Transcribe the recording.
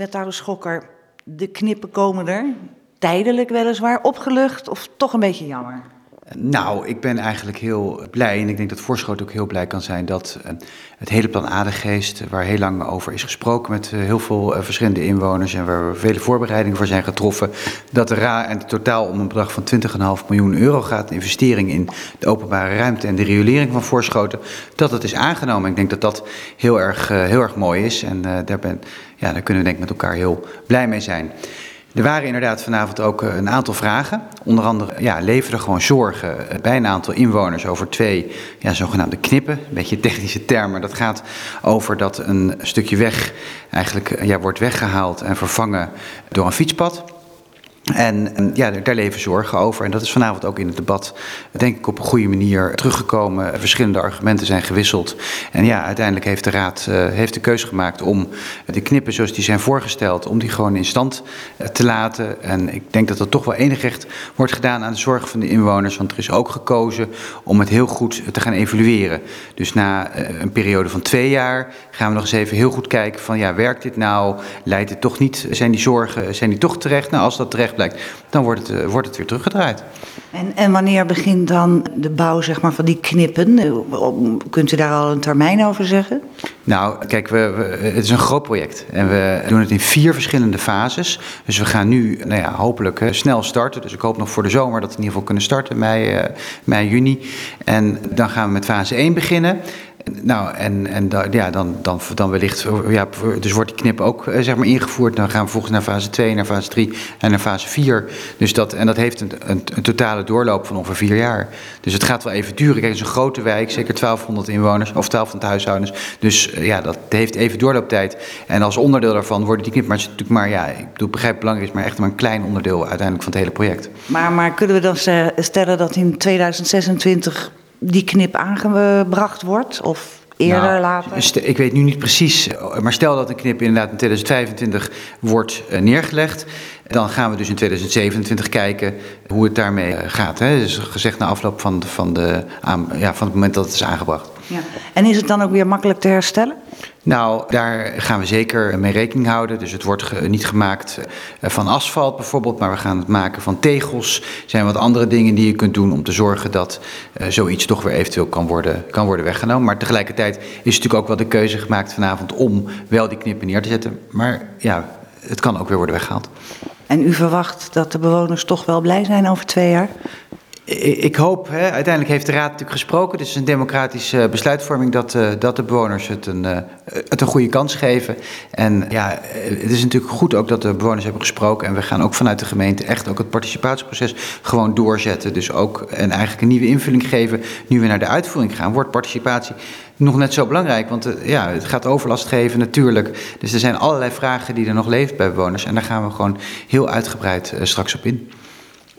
Wethouder Schokker, de knippen komen er. Tijdelijk weliswaar, opgelucht of toch een beetje jammer? Nou, ik ben eigenlijk heel blij en ik denk dat Voorschoot ook heel blij kan zijn dat eh, het hele plan Adegeest, waar heel lang over is gesproken met eh, heel veel eh, verschillende inwoners en waar vele voorbereidingen voor zijn getroffen, dat de RA en het totaal om een bedrag van 20,5 miljoen euro gaat, investering in de openbare ruimte en de riolering van Voorschoten, dat het is aangenomen. Ik denk dat dat heel erg, heel erg mooi is en daar, ben, ja, daar kunnen we denk ik met elkaar heel blij mee zijn. Er waren inderdaad vanavond ook eh, een aantal vragen. Onder andere ja, leveren gewoon zorgen eh, bij een aantal inwoners over twee ja, zogenaamde knippen. Een beetje technische termen. Dat gaat over dat een stukje weg eigenlijk eh, ja, wordt weggehaald en vervangen door een fietspad. En ja, daar leven zorgen over. En dat is vanavond ook in het debat, denk ik, op een goede manier teruggekomen. Verschillende argumenten zijn gewisseld. En ja, uiteindelijk heeft de Raad uh, heeft de keuze gemaakt om de knippen zoals die zijn voorgesteld, om die gewoon in stand uh, te laten. En ik denk dat er toch wel enig recht wordt gedaan aan de zorg van de inwoners. Want er is ook gekozen om het heel goed te gaan evalueren. Dus na een periode van twee jaar gaan we nog eens even heel goed kijken van ja, werkt dit nou? Leidt dit toch niet? Zijn die zorgen, zijn die toch terecht? Nou, als dat terecht blijkt, dan wordt het, uh, wordt het weer teruggedraaid. En, en wanneer begint dan de bouw zeg maar, van die knippen? Kunt u daar al een termijn over zeggen? Nou, kijk, we, we, het is een groot project en we doen het in vier verschillende fases. Dus we gaan nu nou ja, hopelijk uh, snel starten. Dus ik hoop nog voor de zomer dat we in ieder geval kunnen starten, mei, uh, mei juni. En dan gaan we met fase 1 beginnen. Nou, en, en ja, dan, dan, dan wellicht, ja, dus wordt die knip ook zeg maar ingevoerd. Dan gaan we vervolgens naar fase 2, naar fase 3 en naar fase 4. Dus dat, en dat heeft een, een, totale doorloop van ongeveer vier jaar. Dus het gaat wel even duren. Kijk, het een grote wijk, zeker 1200 inwoners, of 1200 huishoudens. Dus ja, dat heeft even doorlooptijd. En als onderdeel daarvan worden die knip, maar natuurlijk maar, ja, ik bedoel, begrijp belangrijk is, maar echt maar een klein onderdeel uiteindelijk van het hele project. Maar, maar kunnen we dan stellen dat in 2026 die knip aangebracht wordt? Of eerder, nou, later? Ik weet nu niet precies, maar stel dat een knip inderdaad in 2025 wordt uh, neergelegd. Dan gaan we dus in 2027 kijken hoe het daarmee gaat. Hè? Dus gezegd na afloop van, van, de, ja, van het moment dat het is aangebracht. Ja. En is het dan ook weer makkelijk te herstellen? Nou, daar gaan we zeker mee rekening houden. Dus het wordt niet gemaakt van asfalt bijvoorbeeld, maar we gaan het maken van tegels. Er zijn wat andere dingen die je kunt doen om te zorgen dat uh, zoiets toch weer eventueel kan worden, kan worden weggenomen. Maar tegelijkertijd is natuurlijk ook wel de keuze gemaakt vanavond om wel die knippen neer te zetten. Maar ja, het kan ook weer worden weggehaald. En u verwacht dat de bewoners toch wel blij zijn over twee jaar? Ik hoop, hè, uiteindelijk heeft de Raad natuurlijk gesproken. Is een democratische besluitvorming dat, uh, dat de bewoners het een, uh, het een goede kans geven. En ja, het is natuurlijk goed ook dat de bewoners hebben gesproken. En we gaan ook vanuit de gemeente echt ook het participatieproces gewoon doorzetten. Dus ook en eigenlijk een nieuwe invulling geven. Nu we naar de uitvoering gaan, wordt participatie nog net zo belangrijk. Want ja, het gaat overlast geven natuurlijk. Dus er zijn allerlei vragen die er nog leven bij bewoners. En daar gaan we gewoon heel uitgebreid straks op in.